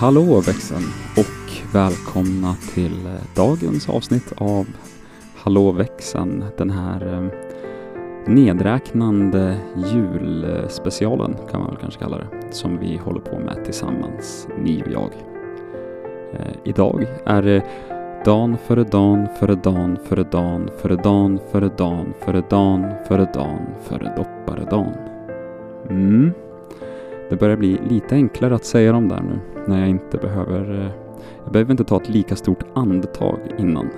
Hallå växeln och välkomna till eh, dagens avsnitt av Hallå växeln, den här eh, nedräknande julspecialen kan man väl kanske kalla det, som vi håller på med tillsammans, ni och jag. Eh, idag är det dan före dan före dan före dan före dan före dan före dan före dan före dopparedan. Mm. Det börjar bli lite enklare att säga dem där nu när jag inte behöver... Eh, jag behöver inte ta ett lika stort andetag innan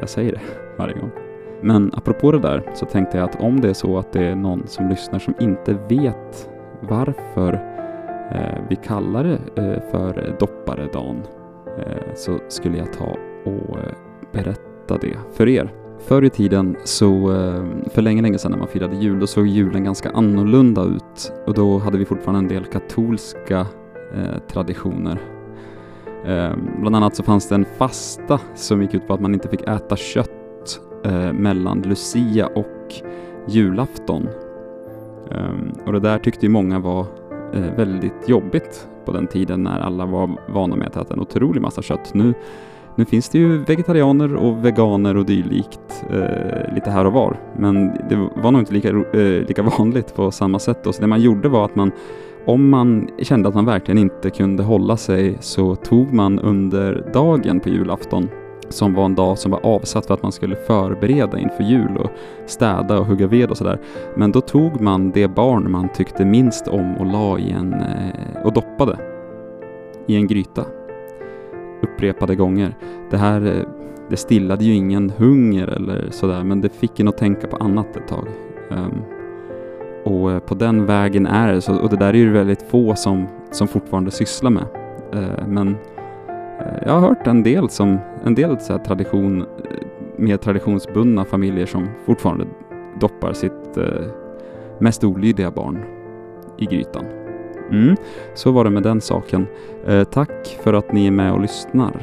jag säger det varje gång. Men apropå det där så tänkte jag att om det är så att det är någon som lyssnar som inte vet varför eh, vi kallar det eh, för dopparedan så skulle jag ta och berätta det för er. Förr i tiden, så för länge, länge sedan när man firade jul, då såg julen ganska annorlunda ut och då hade vi fortfarande en del katolska Eh, traditioner. Eh, bland annat så fanns det en fasta som gick ut på att man inte fick äta kött eh, mellan Lucia och julafton. Eh, och det där tyckte ju många var eh, väldigt jobbigt på den tiden när alla var vana med att äta en otrolig massa kött. Nu nu finns det ju vegetarianer och veganer och dylikt eh, lite här och var, men det var nog inte lika, eh, lika vanligt på samma sätt. Då. Så det man gjorde var att man, om man kände att man verkligen inte kunde hålla sig, så tog man under dagen på julafton, som var en dag som var avsatt för att man skulle förbereda inför jul och städa och hugga ved och sådär. Men då tog man det barn man tyckte minst om och la i en, eh, och doppade i en gryta upprepade gånger. Det här eh, det stillade ju ingen hunger eller sådär, men det fick en att tänka på annat ett tag. Ehm, och eh, på den vägen är det, så, och det där är ju väldigt få som, som fortfarande sysslar med. Eh, men eh, jag har hört en del, som, en del så här tradition, mer traditionsbundna familjer som fortfarande doppar sitt mest olydiga barn i grytan. Mm, så var det med den saken. Tack för att ni är med och lyssnar.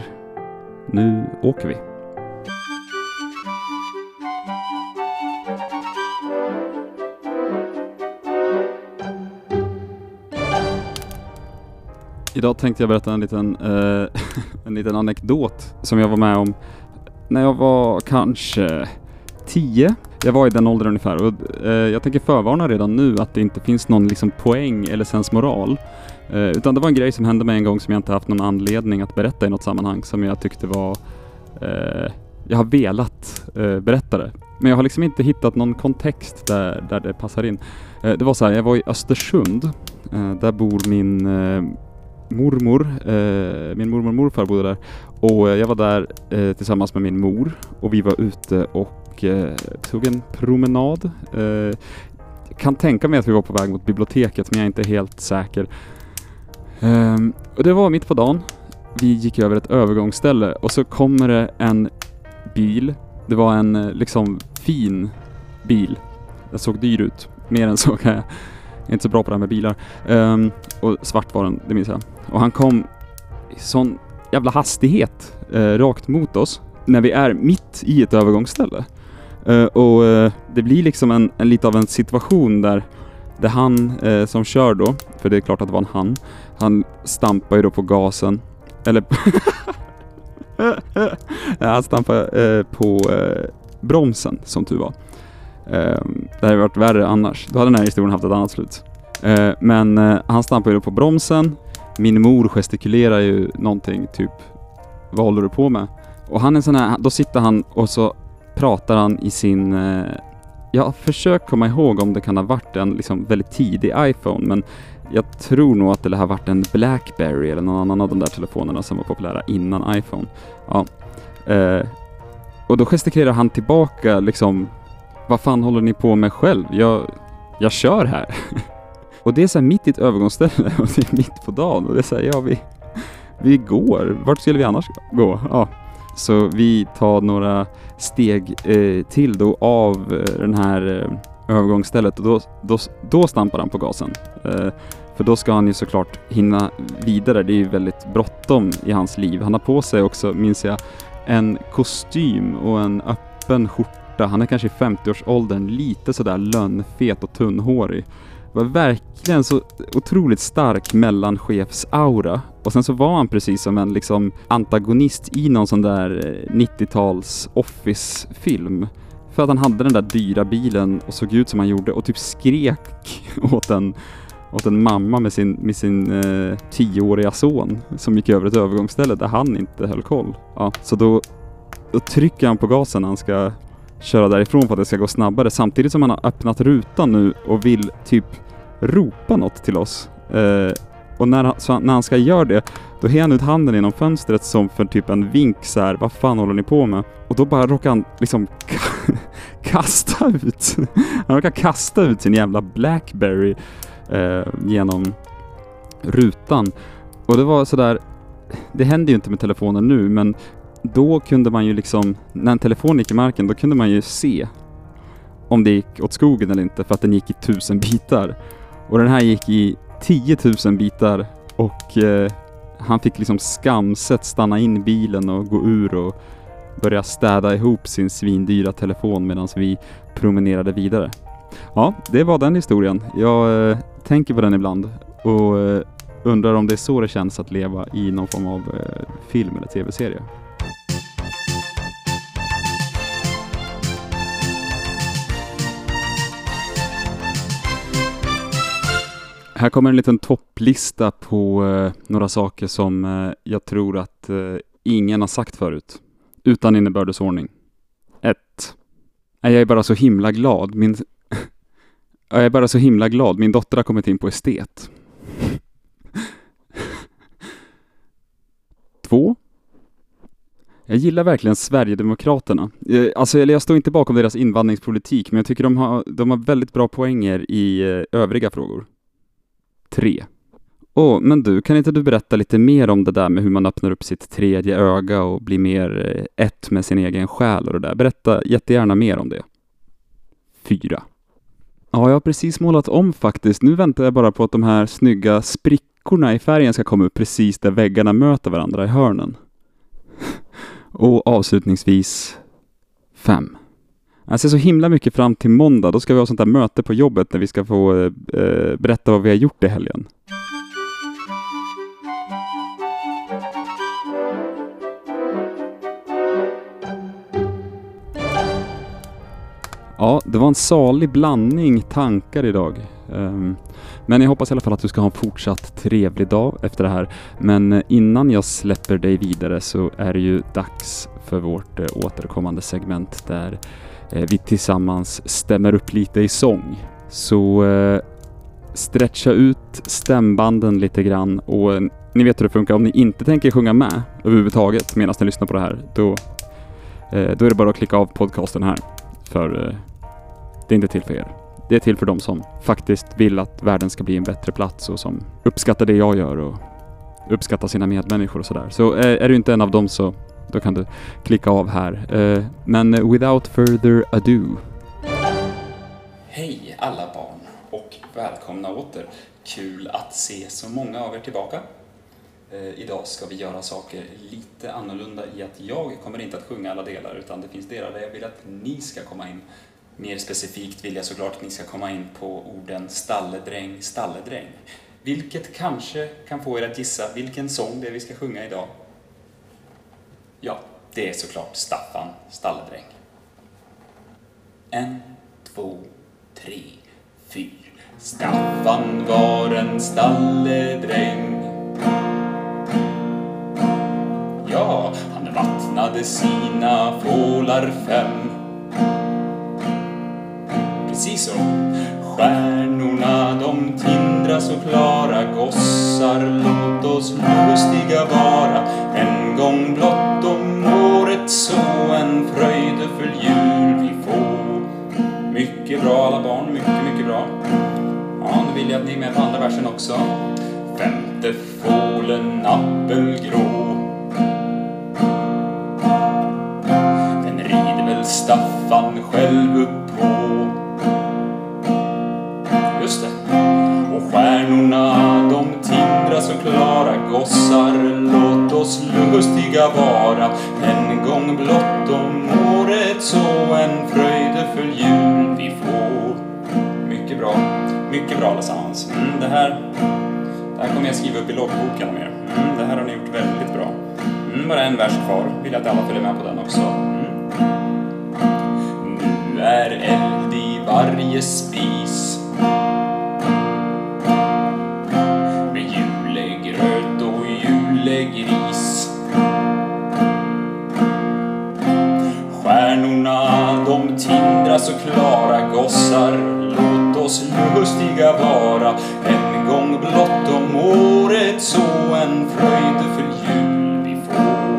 Nu åker vi. Idag tänkte jag berätta en liten, eh, en liten anekdot som jag var med om när jag var kanske 10. Jag var i den åldern ungefär och eh, jag tänker förvarna redan nu att det inte finns någon liksom poäng eller sensmoral. Eh, utan det var en grej som hände mig en gång som jag inte haft någon anledning att berätta i något sammanhang som jag tyckte var... Eh, jag har velat eh, berätta det. Men jag har liksom inte hittat någon kontext där, där det passar in. Eh, det var så här, jag var i Östersund. Eh, där bor min eh, mormor. Eh, min mormor och morfar bodde där. Och eh, jag var där eh, tillsammans med min mor och vi var ute och eh, tog en promenad. Eh, kan tänka mig att vi var på väg mot biblioteket men jag är inte helt säker. Ehm, och det var mitt på dagen. Vi gick över ett övergångsställe och så kommer det en bil. Det var en eh, liksom fin bil. Den såg dyr ut. Mer än så kan jag. Jag är inte så bra på det här med bilar. Um, och svart var den, det minns jag. Och han kom i sån jävla hastighet uh, rakt mot oss när vi är mitt i ett övergångsställe. Uh, och uh, det blir liksom en, en lite av en situation där, där han som kör då, för det är klart att det var en han, han stampar ju då på gasen, eller han stampar på bromsen som tur var. Ehm, det hade varit värre annars. Då hade den här historien haft ett annat slut. Ehm, men eh, han stampar ju då på bromsen. Min mor gestikulerar ju någonting, typ vad håller du på med? Och han är sån här, då sitter han och så pratar han i sin eh, jag försöker komma ihåg om det kan ha varit en liksom väldigt tidig iPhone, men jag tror nog att det har varit en Blackberry eller någon annan av de där telefonerna som var populära innan iPhone. Ja. Eh, och då gestikulerar han tillbaka liksom, vad fan håller ni på med själv? Jag, jag kör här. och det är så här mitt i ett övergångsställe och det är mitt på dagen och det är så här, ja vi, vi går. Vart skulle vi annars gå? Ja. Så vi tar några steg eh, till då av eh, den här eh, övergångsstället och då, då, då stampar han på gasen. Eh, för då ska han ju såklart hinna vidare. Det är ju väldigt bråttom i hans liv. Han har på sig också, minns jag, en kostym och en öppen skjorta. Han är kanske i 50-årsåldern, lite sådär lönnfet och tunnhårig. Det var verkligen så otroligt stark mellanchefsaura. Och sen så var han precis som en liksom antagonist i någon sån där eh, 90-tals Office-film. För att han hade den där dyra bilen och såg ut som han gjorde och typ skrek åt en, åt en mamma med sin, med sin eh, tioåriga son som gick över ett övergångsställe där han inte höll koll. Ja, så då, då trycker han på gasen när han ska köra därifrån för att det ska gå snabbare samtidigt som han har öppnat rutan nu och vill typ ropa något till oss. Eh, och när han, så när han ska göra det, då hänger han ut handen genom fönstret som för typ en vink så här, vad fan håller ni på med? Och då bara råkar han liksom kasta ut, han råkar kasta ut sin jävla Blackberry eh, genom rutan. Och det var sådär, det händer ju inte med telefonen nu, men då kunde man ju liksom, när en telefon gick i marken, då kunde man ju se om det gick åt skogen eller inte för att den gick i tusen bitar. Och den här gick i 10 000 bitar och eh, han fick liksom skamset stanna in bilen och gå ur och börja städa ihop sin svindyra telefon medan vi promenerade vidare. Ja, det var den historien. Jag eh, tänker på den ibland och eh, undrar om det är så det känns att leva i någon form av eh, film eller tv-serie. Här kommer en liten topplista på eh, några saker som eh, jag tror att eh, ingen har sagt förut. Utan innebördesordning. 1. Äh, jag är bara så himla glad. Min... jag är bara så himla glad. Min dotter har kommit in på estet. 2. Jag gillar verkligen Sverigedemokraterna. Eh, alltså, jag står inte bakom deras invandringspolitik, men jag tycker de har, de har väldigt bra poänger i eh, övriga frågor. 3. Åh, oh, men du, kan inte du berätta lite mer om det där med hur man öppnar upp sitt tredje öga och blir mer eh, ett med sin egen själ och det där? Berätta jättegärna mer om det. 4. Ja, jag har precis målat om faktiskt. Nu väntar jag bara på att de här snygga sprickorna i färgen ska komma upp precis där väggarna möter varandra i hörnen. och avslutningsvis 5. Jag ser så himla mycket fram till måndag. Då ska vi ha sånt där möte på jobbet när vi ska få eh, eh berätta vad vi har gjort i helgen. Ja, det var en salig blandning tankar idag. Um, men jag hoppas i alla fall att du ska ha en fortsatt trevlig dag efter det här. Men eh, innan jag släpper dig vidare så är det ju dags för vårt uh, återkommande segment där eh, vi tillsammans stämmer upp lite i sång. Så stretcha ut stämbanden lite grann och ni vet hur det funkar. Om ni inte tänker sjunga med överhuvudtaget medan ni lyssnar på det här, då, då är det bara att klicka av podcasten här. För det är inte till för er. Det är till för de som faktiskt vill att världen ska bli en bättre plats och som uppskattar det jag gör och uppskattar sina medmänniskor och sådär. Så är, är du inte en av dem så då kan du klicka av här. Eh, men without further ado. Hej alla barn och välkomna åter. Kul att se så många av er tillbaka. Eh, idag ska vi göra saker lite annorlunda i att jag kommer inte att sjunga alla delar utan det finns delar där jag vill att ni ska komma in Mer specifikt vill jag såklart att ni ska komma in på orden stalledräng, stalledräng. Vilket kanske kan få er att gissa vilken sång det är vi ska sjunga idag. Ja, det är såklart Staffan Stalledräng. En, två, tre, fyra. Staffan var en stalledräng. Ja, han vattnade sina fålar fem som. Stjärnorna de tindra så klara gossar, låt oss lustiga vara. En gång blott om året så en fröjdefull jul vi får. Mycket bra alla barn, mycket, mycket bra. Ja, nu vill jag att ni är med på andra versen också. Femte fålen appelgrå. Gossar Låt oss lustiga vara En gång blott om året så en fröjdefull jul vi får Mycket bra, Mycket bra allesammans. Mm, det, här, det här kommer jag skriva upp i loggboken om er. Mm, det här har ni gjort väldigt bra. Mm, bara en vers kvar. Vill att alla följer med på den också. Mm. Nu är eld i varje spis så klara gossar. Låt oss lustiga vara. En gång blott om året så en fröjdefull jul vi får.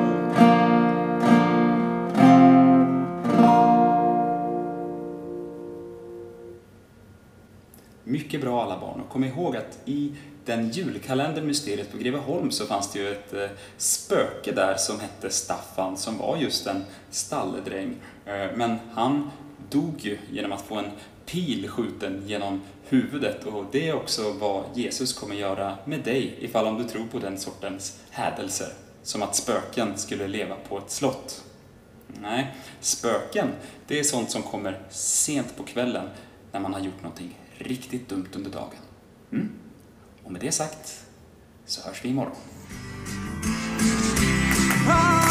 Mycket bra alla barn. Och kom ihåg att i den julkalendern Mysteriet på Greveholm så fanns det ju ett eh, spöke där som hette Staffan som var just en stalledräng. Eh, men han dog ju genom att få en pil skjuten genom huvudet och det är också vad Jesus kommer göra med dig ifall om du tror på den sortens hädelser. Som att spöken skulle leva på ett slott. Nej, spöken, det är sånt som kommer sent på kvällen när man har gjort någonting riktigt dumt under dagen. Mm? Och med det sagt så hörs vi imorgon. Ah!